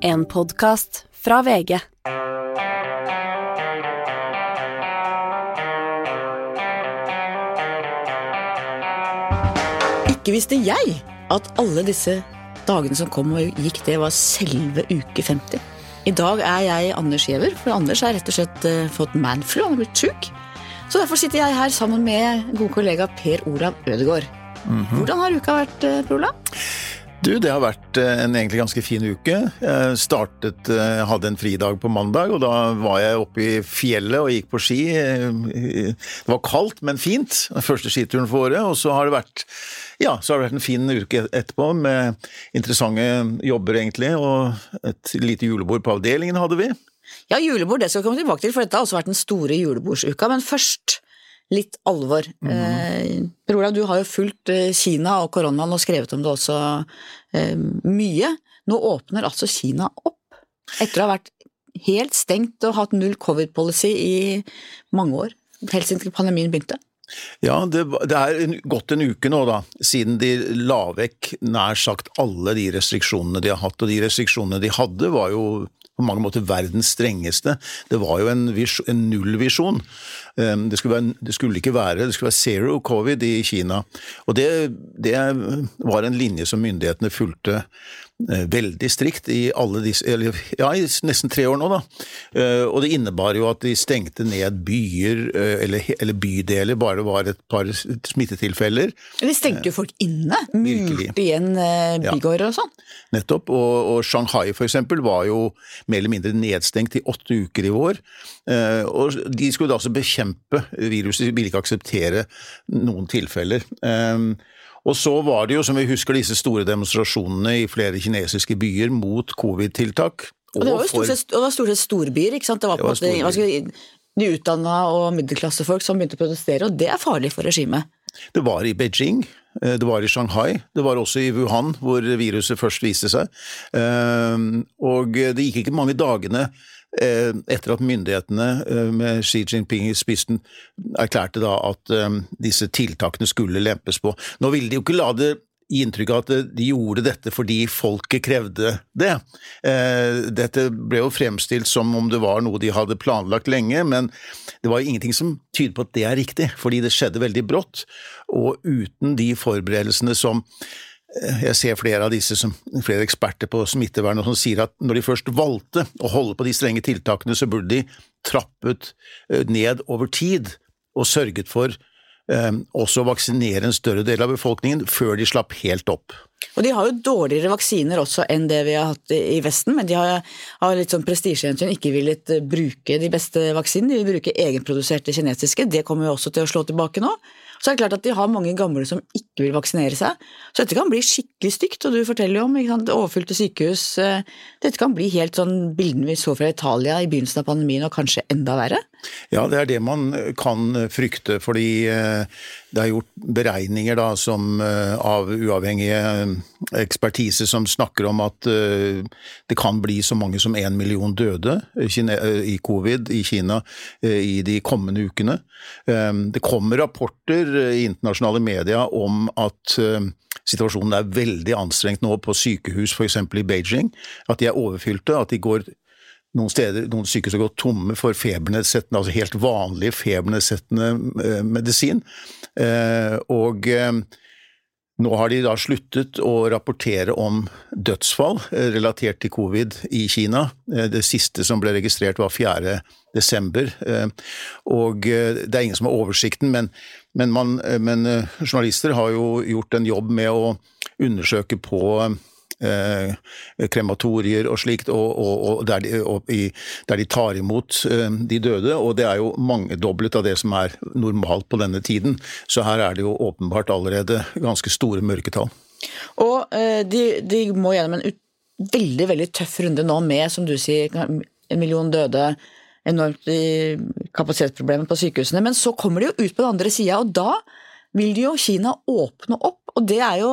En podkast fra VG. Ikke visste jeg at alle disse dagene som kom og gikk, det var selve uke 50. I dag er jeg Anders Giæver, for Anders har rett og slett eh, fått manflu, han er blitt sjuk. Så derfor sitter jeg her sammen med gode kollega Per Olav Ødegaard. Hvordan har uka vært, eh, Per Olav? Du, det har vært eh, en egentlig ganske fin uke. Jeg startet, eh, hadde en fridag på mandag, og da var jeg oppe i fjellet og gikk på ski. Det var kaldt, men fint. Den første skituren for året. Og så har det vært, ja, så har det vært en fin uke etterpå med interessante jobber, egentlig. Og et lite julebord på avdelingen hadde vi. Ja, julebord, det skal vi komme tilbake til, for dette har også vært den store julebordsuka. Men først litt alvor. eh, per Olav, du har jo fulgt eh, Kina og koronaen og skrevet om det også eh, mye. Nå åpner altså Kina opp, etter å ha vært helt stengt og hatt null covid-policy i mange år. Helt siden pandemien begynte. Ja, det, det er gått en uke nå, da, siden de la vekk nær sagt alle de restriksjonene de har hatt. Og de restriksjonene de hadde, var jo på mange måter verdens strengeste. Det var jo en, en nullvisjon. Um, Det skulle, det skulle ikke være det skulle være zero covid i Kina. Og det, det var en linje som myndighetene fulgte veldig strikt i alle disse, eller, ja, i nesten tre år nå. da. Eh, Og det innebar jo at de stengte ned byer eh, eller, eller bydeler, bare det var et par smittetilfeller. De stengte jo folk inne, Murte igjen eh, bygårder og sånn. Nettopp, og, og Shanghai for eksempel var jo mer eller mindre nedstengt i åtte uker i vår. Eh, og de skulle da altså bekjempe viruset, de ville ikke akseptere noen tilfeller. Og så var det jo, som vi husker, disse store demonstrasjonene i flere kinesiske byer mot covid-tiltak. Og det var jo stort sett, og det var stort sett storbyer, ikke sant. Det var Det på en var måte nyutdanna og middelklassefolk som begynte å protestere, og det er farlig for regimet. Det var i Beijing, eh, det var i Shanghai, det var også i Wuhan, hvor viruset først viste seg. Eh, Og det gikk ikke mange dagene etter at myndighetene eh, med Xi Jinping i spissen erklærte da at eh, disse tiltakene skulle lempes på. Nå ville de jo ikke la det gi inntrykk av at de gjorde dette fordi folket krevde det. Eh, Dette ble jo fremstilt som om det var noe de hadde planlagt lenge, men det var ingenting som tyder på at det er riktig, fordi det skjedde veldig brått, og uten de forberedelsene som eh, jeg ser flere av disse som, flere eksperter på smittevern som sier at når de først valgte å holde på de strenge tiltakene, så burde de trappet eh, ned over tid og sørget for eh, også å vaksinere en større del av befolkningen før de slapp helt opp. Og de har jo dårligere vaksiner også enn det vi har hatt i Vesten, men de har har litt sånn prestisjehensyn ikke villet eh, bruke de beste vaksinene, de vil bruke egenproduserte kinesiske. Det kommer jo også til å slå tilbake nå. Så er det klart at de har mange gamle som ikke vil vaksinere seg, så dette kan bli skikkelig stygt. Og du forteller jo om ikke sant, overfylte sykehus. eh, Dette kan bli helt sånn bildene vi så fra Italia i begynnelsen av pandemien, og kanskje enda verre. Ja, det er det man kan frykte, fordi eh, det er gjort beregninger da, som, eh, av uavhengige eh, ekspertise som snakker om at eh, det kan bli så mange som én million døde i eh, covid i Kina eh, i de kommende ukene. Eh, Det kommer rapporter i internasjonale media om at eh, situasjonen er veldig anstrengt nå på sykehus, f.eks. i Beijing. At de er overfylte, at de går noen steder, noen sykehus har gått tomme for febernedsettende, altså helt vanlig febernedsettende eh, medisin. Eh, og nå har de da sluttet å rapportere om dødsfall eh, relatert til covid i Kina. Eh, Det siste som ble registrert var 4. desember. Eh, Og det er ingen som har oversikten, men, men, man, men journalister har jo gjort en jobb med å undersøke på eh, krematorier og slikt, og, og, og, der, de, og i, der de tar imot eh, de døde, og det er jo mangedoblet av det som er normalt på denne tiden. Så her er det jo åpenbart allerede ganske store mørketall. Og eh, de, de må gjennom en ut, veldig, veldig tøff runde nå med, som du sier, en million døde, enormt i kapasitetsproblemer på sykehusene. Men så kommer de jo ut på den andre sida, og da vil jo Kina åpne opp. Og det er jo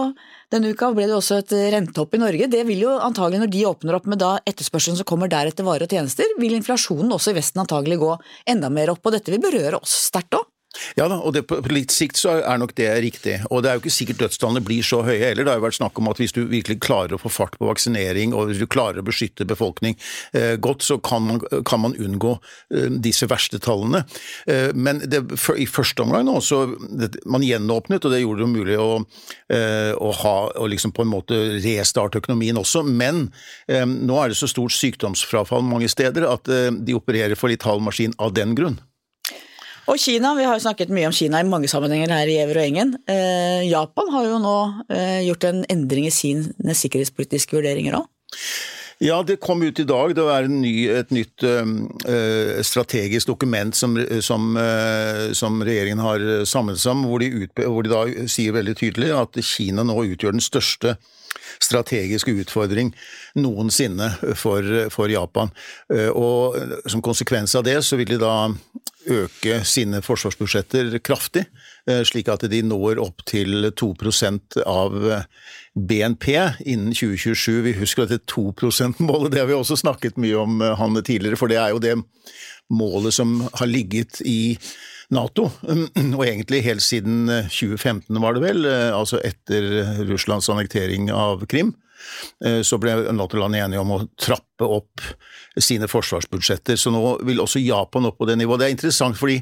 Denne uka ble det også et rentehopp i Norge. Det vil jo antagelig, når de åpner opp med da etterspørselen som kommer deretter varer og tjenester, vil inflasjonen også i Vesten antagelig gå enda mer opp. Og dette vil berøre oss sterkt òg. Ja da, og det, på litt sikt så er nok det riktig. Og det er jo ikke sikkert dødstallene blir så høye heller. Det har jo vært snakk om at hvis du virkelig klarer å få fart på vaksinering, og hvis du klarer å beskytte befolkning eh, godt, så kan man, kan man unngå eh, disse verste tallene. Eh, men det, for, i første omgang nå, så det, man gjenåpnet, og det gjorde det mulig å, eh, å ha, og liksom på en måte restarte økonomien også. Men eh, nå er det så stort sykdomsfrafall mange steder at eh, de opererer for litt halv maskin av den grunn. Og Kina, vi har jo snakket mye om Kina i mange sammenhenger her i Ever og Engen. Eh, Japan har jo nå eh, gjort en endring i sine sikkerhetspolitiske vurderinger òg. Ja, det kom ut i dag. Det er ny, et nytt uh, strategisk dokument som, som, uh, som, regjeringen har samlet seg om, hvor de, ut, hvor de da sier veldig tydelig at Kina nå utgjør den største strategiske utfordring noensinne for, for Japan. Og som konsekvens av det så vil de da øke sine forsvarsbudsjetter kraftig, eh, slik at de når opp til 2 av eh, BNP innen 2027. Vi husker dette 2 %-målet, det har vi også snakket mye om eh, han tidligere, for det er jo det målet som har ligget i Nato, og egentlig helt siden 2015 var det vel, altså etter Russlands annektering av Krim. Så ble Nato-landene enige om å trappe opp sine forsvarsbudsjetter. Så nå vil også Japan opp på det nivået. Det er interessant fordi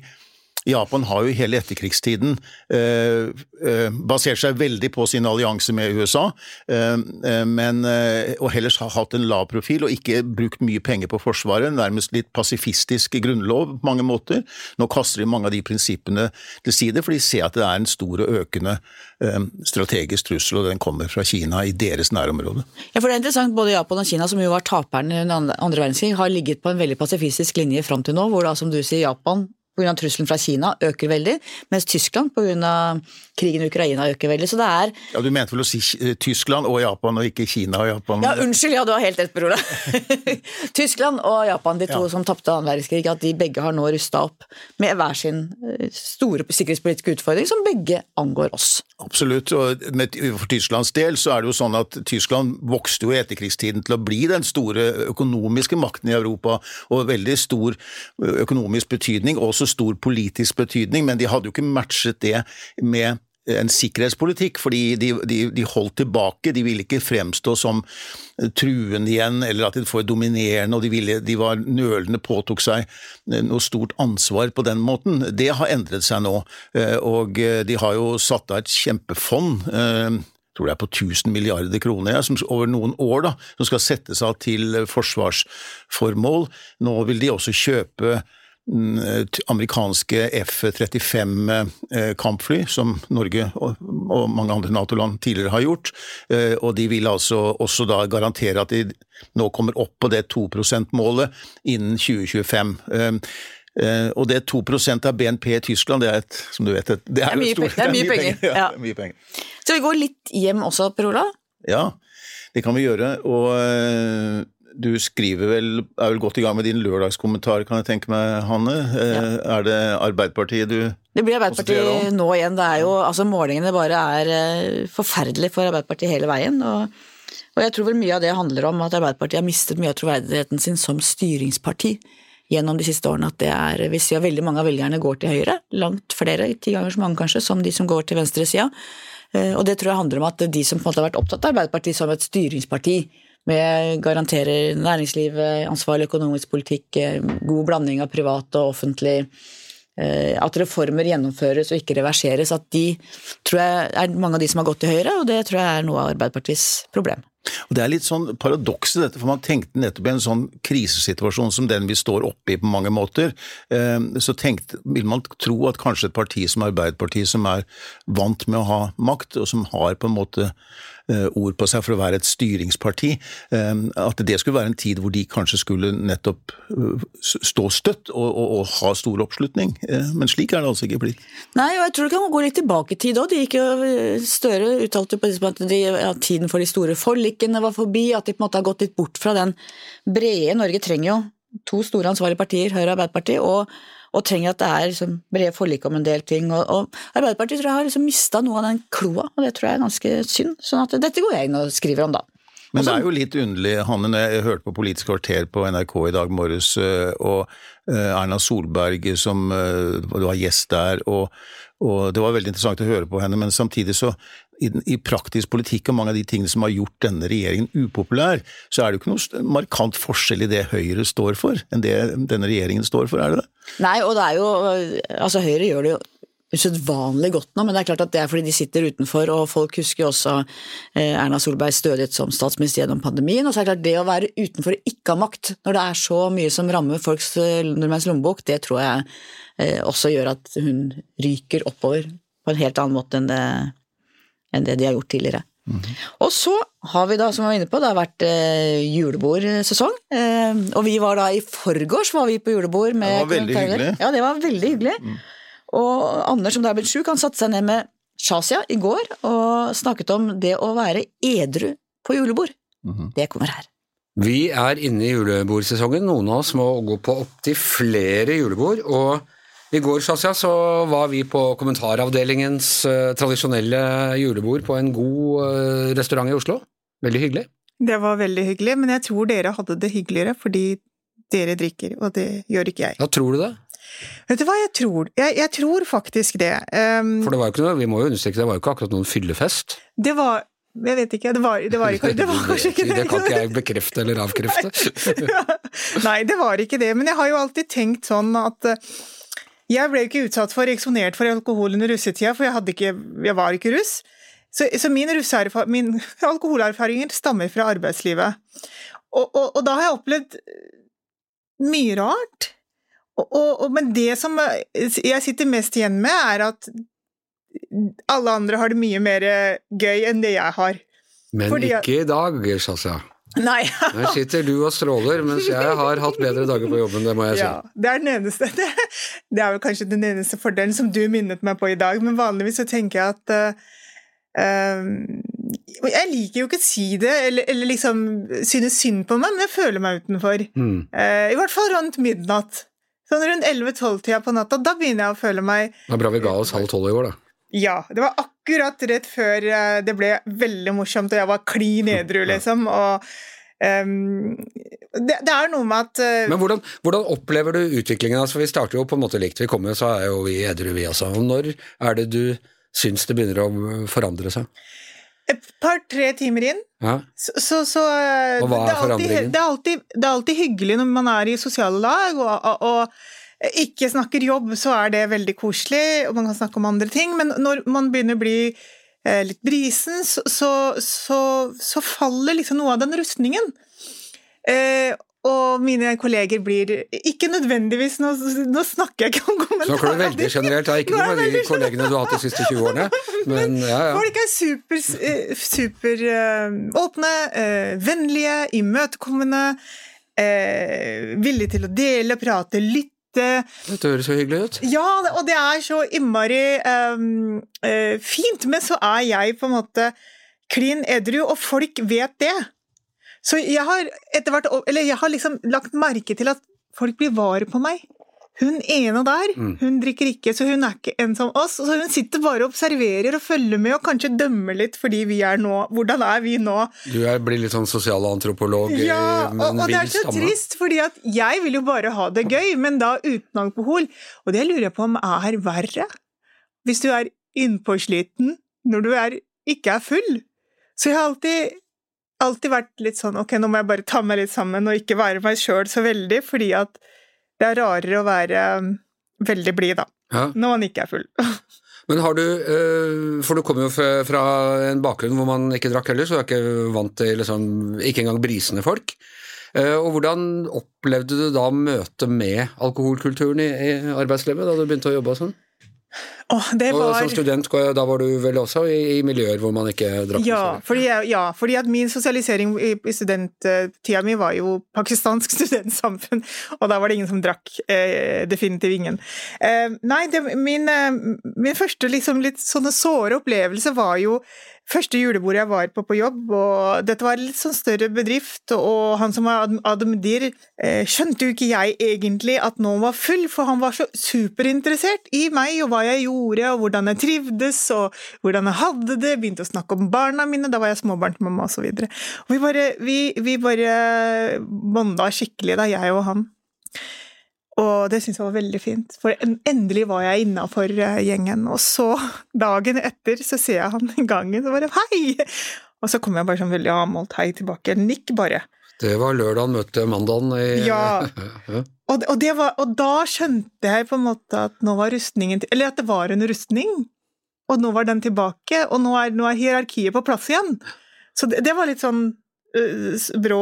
Japan har jo hele etterkrigstiden eh, eh, basert seg veldig på sin allianse med USA, eh, eh men, eh, og ellers har hatt en lav profil og ikke brukt mye penger på Forsvaret. Nærmest litt pasifistisk grunnlov på mange måter. Nå kaster de mange av de prinsippene til side, for de ser at det er en stor og økende eh, strategisk trussel, og den kommer fra Kina i deres nærområde. Ja, for det er interessant, Både Japan og Kina, som jo var taperne under andre verdenskrig, har ligget på en veldig pasifistisk linje fram til nå, hvor da, som du sier, Japan pga. trusselen fra Kina øker veldig, mens Tyskland pga. krigen i Ukraina øker veldig. Så det er Ja, Du mente vel å si Tyskland og Japan, og ikke Kina og Japan? Ja, unnskyld, ja, du har helt rett, Bror Tyskland og Japan, de to ja. som tapte annen verdenskrig, at de begge har nå rusta opp med hver sin eh, store sikkerhetspolitiske utfordring, som begge angår oss. Absolutt, og for Tysklands del så er det jo sånn at Tyskland vokste jo i etterkrigstiden til å bli den store økonomiske makten i Europa, og veldig stor økonomisk betydning. også så stor politisk betydning, men de hadde jo ikke matchet det med en sikkerhetspolitikk, fordi de, de, de, holdt tilbake. De ville ikke fremstå som truende igjen, eller at de får dominerende, og de, ville, de var nølende, påtok seg noe stort ansvar på den måten. Det har endret seg nå, eh, og de har jo satt av et kjempefond eh, tror det er på 1000 milliarder kroner som, over noen år, da, som skal settes av til forsvarsformål. Nå vil de også kjøpe amerikanske F-35-kampfly, eh, som Norge og mange andre Nato-land tidligere har gjort. Eh, og de vil altså også da garantere at de nå kommer opp på det 2 %-målet innen 2025. Eh, og det 2% av BNP i Tyskland, det er et, som du vet, det er, det er, mye, stor, det er mye, penger. penger. Ja, mye penger. Så vi går litt hjem også, Per Olav? Ja, det kan vi gjøre. Og du skriver vel, er vel godt i gang med din lørdagskommentar, kan jeg tenke meg, Hanne. Eh, ja. Er det Arbeiderpartiet du Det blir Arbeiderpartiet nå igjen. Det er jo, altså Målingene bare er eh, forferdelige for Arbeiderpartiet hele veien. Og, og, jeg tror vel mye av det handler om at Arbeiderpartiet har mistet mye av troverdigheten sin som styringsparti gjennom de siste årene. At det er, vi ser veldig mange av velgerne går til høyre, langt flere, ti ganger så mange kanskje, som de som går til venstresida. Eh, og det tror jeg handler om at de som på en måte har vært opptatt av Arbeiderpartiet som et styringsparti, med garanterer næringslivet, ansvarlig økonomisk politikk, eh, god blanding av privat og offentlig. Eh, at reformer gjennomføres og ikke reverseres. At de tror jeg er mange av de som har gått til høyre, og det tror jeg er noe av Arbeiderpartiets problem. Og Det er litt sånn paradoks i dette, for man tenkte nettopp i en sånn krisesituasjon som den vi står oppe i på mange måter, eh, så tenkte, vil man tro at kanskje et parti som Arbeiderpartiet, som er vant med å ha makt, og som har på en måte ord på seg for å være et styringsparti, eh, at det skulle være en tid hvor de kanskje skulle nettopp eh, stå støtt og, og, og ha stor oppslutning. Men slik er det altså ikke blitt. Nei, og jeg tror det kan gå litt tilbake i tid òg. Støre uttalte på at de, ja, tiden for de store forlikene var forbi, at de på en måte har gått litt bort fra den brede Norge trenger jo to store ansvarlige partier, Høyre og Arbeiderpartiet. og og trenger at det er liksom brede forlik om en del ting. Og, og Arbeiderpartiet tror jeg har liksom mista noe av den kloa, og det tror jeg er ganske synd. sånn at dette går jeg inn og skriver om, da. Men det er jo litt underlig, Hanne, jeg hørte på Politisk kvarter på NRK i dag morges, eh, og eh, Erna Solberg som eh, var gjest der, og, og det var veldig interessant å høre på henne, men samtidig så i, i, praktisk politikk og mange av de tingene som har gjort denne regjeringen upopulær, så er det jo ikke noe markant forskjell i det Høyre står for, enn det denne regjeringen står for, er det det? Nei, og det er jo Altså, Høyre gjør det jo usedvanlig godt nå, men det er klart at det er fordi de sitter utenfor, og folk husker også eh, Erna Solbergs stødighet som statsminister gjennom pandemien. Og så er det klart det å være utenfor og ikke ha makt når det er så mye som rammer folks eh, nordmenns lommebok, det tror jeg eh, også gjør at hun ryker oppover på en helt annen måte enn det, enn det de har gjort tidligere. Mm -hmm. Og så har vi da, som vi var inne på, det har vært eh, julebordsesong. Eh, og vi var da i forgårs var vi på julebord med Det var veldig hyggelig. Ja, det var veldig hyggelig. Mm. Og Anders, som da er blitt sjuk, han satte seg ned med Shazia i går og snakket om det å være edru på julebord. Mm -hmm. Det kommer her. Vi er inne i julebordsesongen. Noen av oss må gå på opptil flere julebord. og i går Shazia, så var vi på kommentaravdelingens uh, tradisjonelle julebord på en god uh, restaurant i Oslo. Veldig hyggelig. Det var veldig hyggelig, men jeg tror dere hadde det hyggeligere fordi dere drikker, og det gjør ikke jeg. Ja, tror du det? Vet du hva jeg tror? Jeg, jeg tror faktisk det. Um, For det var jo ikke noe, vi må jo understreke, det var jo ikke akkurat noen fyllefest? Det var jeg vet ikke, det var, det var, ikke, det var kanskje ikke det. Det kan ikke jeg bekrefte eller avkrefte. Nei, det var ikke det, men jeg har jo alltid tenkt sånn at eh, jeg ble ikke utsatt for, eksponert for alkohol under russetida, for jeg, ikke, jeg var ikke russ. Så, så min, min alkoholerfaringer stammer fra arbeidslivet. Og, og, og da har jeg opplevd mye rart. Og, men det som jeg sitter mest igjen med, er at alle andre har det mye mer gøy enn det jeg har. Men Fordi ikke i dag, Shazia. Nei. Her sitter du og stråler, mens jeg har hatt bedre dager på jobben, det må jeg si. Ja, det er den eneste, det, det, er vel kanskje den eneste fordelen som du minnet meg på i dag, men vanligvis så tenker jeg at uh, Jeg liker jo ikke å si det, eller, eller, liksom synes synd på meg, men jeg føler meg utenfor. Mm. Uh, I hvert fall rundt midnatt. Sånn rundt 11-12-tida på natta, da begynner jeg å føle meg Det er bra vi ga oss halv tolv i går, da. Ja. Det var akkurat rett før eh, det ble veldig morsomt, og jeg var klin edru, liksom. Og um, det, det, er noe med at uh, Men hvordan, hvordan, opplever du utviklingen? Altså, vi starter jo på en måte likt. Vi kommer, så er jo vi edru, vi også. Og når er det du syns det begynner å forandre seg? Et par-tre timer inn, ja. så, så, så Og hva er forandringen? Det er, alltid, det er, alltid, hyggelig når man er i sosiale lag og, og, ikke snakker jobb, så er det veldig koselig, og man kan snakke om andre ting, men når man begynner å bli eh, litt brisen, så, så, så, faller liksom noe av den rustningen. Eh, og mine kolleger blir Ikke nødvendigvis Nå, nå snakker jeg ikke om kommentarer. Snakker du veldig generelt, det er ikke noe med de kollegene du har hatt de siste 20 årene. Men, ja, ja. Folk er super, eh, super uh, åpne, vennlige, imøtekommende, villige til å dele, prate, lytte. Dette høres så hyggelig ut. Ja, og det er så innmari um, fint. Men så er jeg på en måte klin edru, og folk vet det. Så jeg har etter hvert Eller jeg har liksom lagt merke til at folk blir vare på meg. Hun ene der, mm. hun drikker ikke, så hun er ikke en som oss. Så hun sitter bare og observerer og følger med og kanskje dømmer litt fordi vi er nå Hvordan er vi nå? Du er, blir litt sånn sosialantropolog? Ja, og, og det er så stamme. trist, fordi at jeg vil jo bare ha det gøy, men da uten alkohol. Og det lurer jeg på om er verre. Hvis du er innpåsliten når du er, ikke er full. Så jeg har alltid alltid vært litt sånn ok, nå må jeg bare ta meg litt sammen og ikke være meg sjøl så veldig, fordi at det er rarere å være um, veldig blid, da. Ja. Når man ikke er full. Men har du, øh, for du kommer jo fra en bakgrunn hvor man ikke drakk heller, så du er ikke vant til liksom, ikke engang brisende folk. Eh, og hvordan opplevde du da møtet med alkoholkulturen i, arbeidslivet, da du begynte å jobbe og sånn? Oh, var... Og som student, da var du vel også i, i miljøer hvor man ikke drakk? Ja, fordi, ja, fordi at min sosialisering i, studenttida mi var jo pakistansk studentsamfunn, og da var det ingen som drakk. Eh, definitivt ingen. Eh, nei, det, min, eh, min, første liksom, litt sånne såre opplevelse var jo første julebord jeg var på på jobb, og dette var en litt sånn større bedrift, og han som var Ademdir, eh, skjønte jo ikke jeg egentlig at nå var full, for han var så superinteressert i meg og hva jeg gjorde gjorde, og hvordan jeg trivdes, og hvordan jeg hadde det. Begynte å snakke om barna mine, da var jeg småbarnsmamma osv. Vi bare, vi, vi bare bonda skikkelig, da, jeg og han. Og det syntes jeg var veldig fint, for endelig var jeg innafor eh, gjengen. Og så, dagen etter, så ser jeg han i gangen og bare 'hei!' Og så kom jeg bare sånn veldig avmålt hei tilbake. Nikk bare. Det var lørdag han møtte mandagen i Ja. Og, og, var, og, da skjønte jeg på en måte at nå var rustningen Eller at det var en rustning. Og nå var den tilbake, og nå er, nå er hierarkiet på plass igjen. Så det, det var litt sånn uh, brå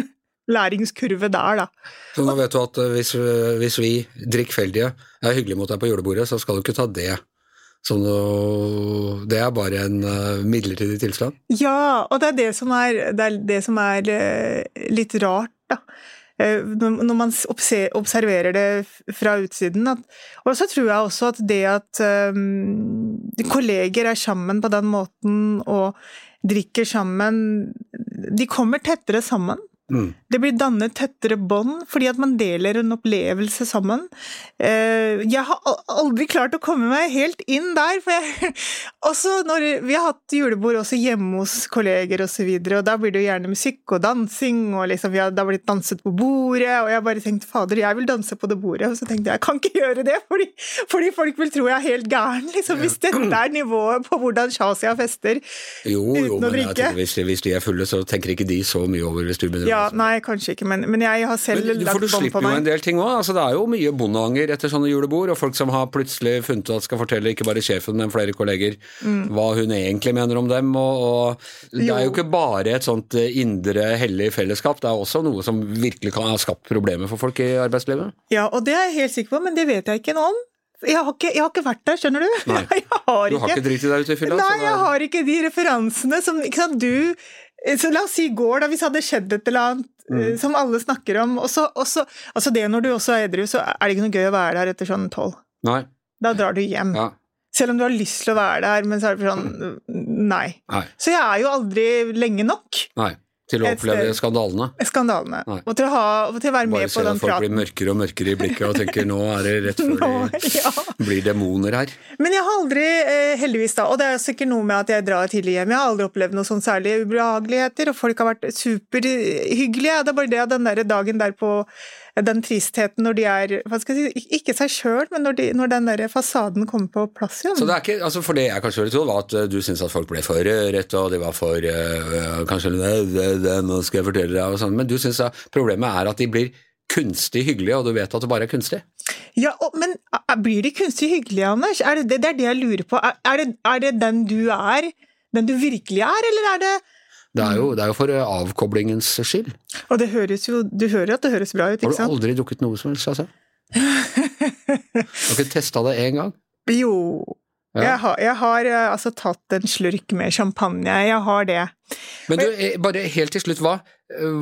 læringskurve der, da. Så nå vet du at eh, hvis, eh, hvis vi drikkfeldige er hyggelige mot deg på julebordet, så skal du ikke ta det som noe Det er bare en midlertidig tilstand? Ja, og det er det som er, det er, det som er litt rart, da. Uh, når man observerer det fra utsiden. Og så tror jeg også at det at um, kolleger er sammen på den måten og drikker sammen De kommer tettere sammen. Mm. Det blir dannet tettere bånd fordi at man deler en opplevelse sammen. Eh, jeg har aldri klart å komme meg helt inn der. For jeg, også når vi har hatt julebord også hjemme hos kolleger osv., og, så videre, og da blir det jo gjerne musikk og dansing, og liksom har, det har blitt danset på bordet, og jeg har bare tenkt fader, jeg vil danse på det bordet. Og så tenkte jeg jeg kan ikke gjøre det, fordi, fordi folk vil tro jeg er helt gæren, liksom, hvis dette er nivået på hvordan Shazia fester jo, jo, uten å drikke. Hvis, hvis, de er fulle, så tenker ikke de så mye over hvis du begynner ja, Nei, kanskje ikke, men, men jeg har selv men, lagt bånd på meg. For du slipper jo en del ting òg. Altså, det er jo mye bondeanger etter sånne julebord, og folk som har plutselig funnet ut at skal fortelle ikke bare sjefen, men flere kolleger mm. hva hun egentlig mener om dem. Og, og det er jo ikke bare et sånt eh, indre hellig fellesskap, det er også noe som virkelig kan ha skapt problemer for folk i arbeidslivet. Ja, og det er jeg helt sikker på, men det vet jeg ikke noe om. Jeg har, ikke, jeg har, ikke, vært der, skjønner du. Nei. Har du har ikke driti deg ut i fylla? Nei, jeg har ikke de referansene som ikke sant, du så La oss si i går, da, hvis det hadde skjedd et eller annet mm. Eh, som alle snakker om og så, Altså det når du også er edru, så er det ikke noe gøy å være der etter sånn tolv. Da drar du hjem. Ja. Selv om du har lyst til å være der, men så er det sånn Nei. nei. Så jeg er jo aldri lenge nok. Nei. Til å oppleve skandalene? Skandalene. Nei. Og til å, ha, til å være Bare med på den praten. Bare se at folk blir mørkere og mørkere i blikket og tenker nå er det rett før nå, de ja. blir demoner her. Men jeg har aldri, eh, heldigvis da, og det er sikkert noe med at jeg drar tidlig hjem, jeg har aldri opplevd noe sånn særlige ubehageligheter, og folk har vært superhyggelige. Det er bare det at den der dagen der på den tristheten når de er hva skal jeg si, ikke seg sjøl, men når, de, når, den der fasaden kommer på plass igjen. Så det er ikke, altså For det jeg kanskje ville tro, var at eh, du syntes at folk ble for rødt, og de var for uh, Kanskje det, det, det, nå skal jeg fortelle deg, og sånn, men du syns problemet er at de blir kunstig hyggelige, og du vet at det bare er kunstig? Ja, men blir de kunstig hyggelige, Anders? Er det, det, er det jeg lurer på. Er det, er det den du er? Den du virkelig er, eller er det det er, jo, det er jo for eh, avkoblingens skyld. Og det høres jo, du hører at det høres bra ut, ikke sant? Har du aldri drukket noe som helst, altså? du har ikke testa det én gang? Jo. Ja. Jeg, har, jeg har, eh, altså tatt en slurk med champagne, jeg har det. Men du, eh, bare helt til slutt, hva,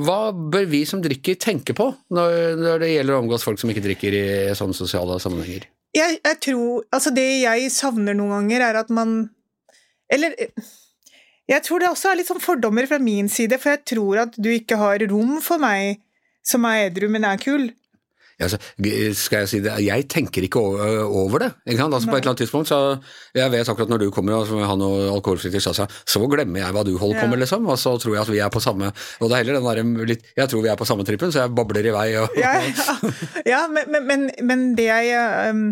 hva bør vi som drikker tenke på når, når, det gjelder å omgås folk som ikke drikker i sånne sosiale sammenhenger? Jeg, jeg tror, altså Det jeg savner noen ganger, er at man Eller jeg tror det også er litt sånn fordommer fra min side, for jeg tror at du ikke har rom for meg som er edru, men er kul. Ja, så, skal jeg si det, jeg tenker ikke over det. Ikke altså, på et eller annet tidspunkt, så Jeg vet akkurat når du kommer og har noe alkoholfritt i Shasa, så glemmer jeg hva du holder på med, liksom. Og så tror jeg at vi er på samme Og det er heller den der litt Jeg tror vi er på samme trippen, så jeg babler i vei. Og, ja, ja. ja men, men, men, det jeg um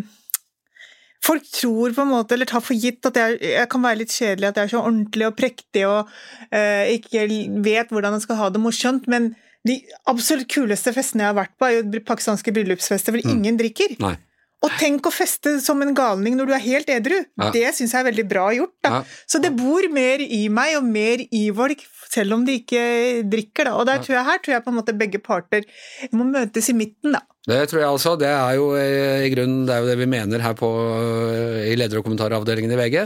Folk tror på en måte, eller tar for gitt at jeg, jeg, kan være litt kjedelig, at jeg er så ordentlig og prektig og uh, ikke vet hvordan jeg skal ha det morsomt, men de absolutt kuleste festene jeg har vært på, er jo pakistanske bryllupsfester hvor mm. ingen drikker. Nei. Og tenk å feste som en galning når du er helt edru! Ja. Det syns jeg er veldig bra gjort. Ja. Så det bor mer i meg, og mer i folk, selv om de ikke drikker. Da. Og der tror jeg, her tror jeg på en måte begge parter må møtes i midten, da. Det tror jeg altså. Det er jo eh, i grunnen det, det vi mener her på, eh, i leder- og kommentaravdelingen i VG.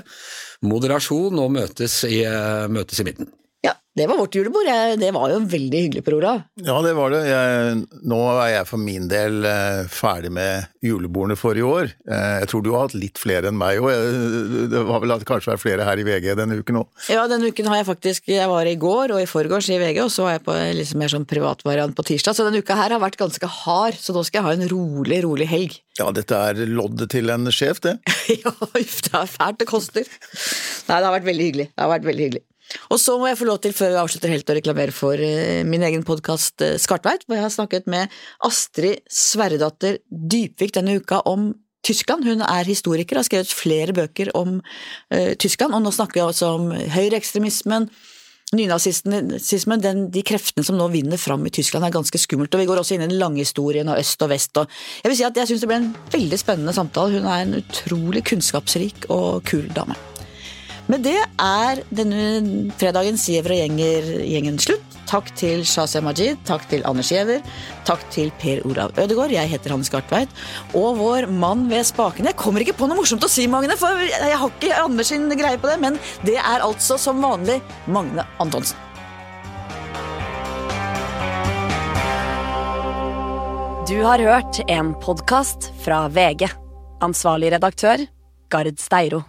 Moderasjon og møtes i, eh, møtes i midten. Ja, det var vårt julebord. Det var jo veldig hyggelig, Per Olav. Ja, det var det. Jeg, nå er jeg for min del eh, ferdig med julebordene for i år. Eh, jeg tror du har hatt litt flere enn meg òg. Det har vel kanskje vært flere her i VG denne uken òg. Ja, denne uken har jeg faktisk Jeg var i går og i forgårs i VG, og så var jeg på liksom mer sånn privatvariant på tirsdag. Så denne uka her har vært ganske hard, så nå skal jeg ha en rolig, rolig helg. Ja, dette er loddet til en sjef, det. ja, uff, det er fælt, det koster. Nei, det har vært veldig hyggelig. Det har vært veldig hyggelig. Og så må jeg få lov til, før vi avslutter helt, å reklamere for uh, min egen podkast uh, Skartveit, hvor jeg har snakket med Astrid Sverredatter Dypvik denne uka om Tyskland. Hun er historiker og har skrevet flere bøker om uh, Tyskland, og nå snakker vi altså om høyreekstremismen. Nynazismen, de kreftene som nå vinner fram i Tyskland, er ganske skummelt. og Vi går også inn i den lange historien av øst og vest. og Jeg vil si at jeg syns det ble en veldig spennende samtale. Hun er en utrolig kunnskapsrik og kul dame. Med det er denne fredagens Giæver og gjenger-gjengen slutt. Takk til Shazia Majid, takk til Anders Giæver, takk til Per Olav Ødegaard, jeg heter Hanne Gartveit, og vår mann ved spakene. Jeg kommer ikke på noe morsomt å si, Magne, for jeg har ikke Anders sin greie på det, men det er altså som vanlig Magne Antonsen. Du har hørt en podkast fra VG. Ansvarlig redaktør, Gard Steiro.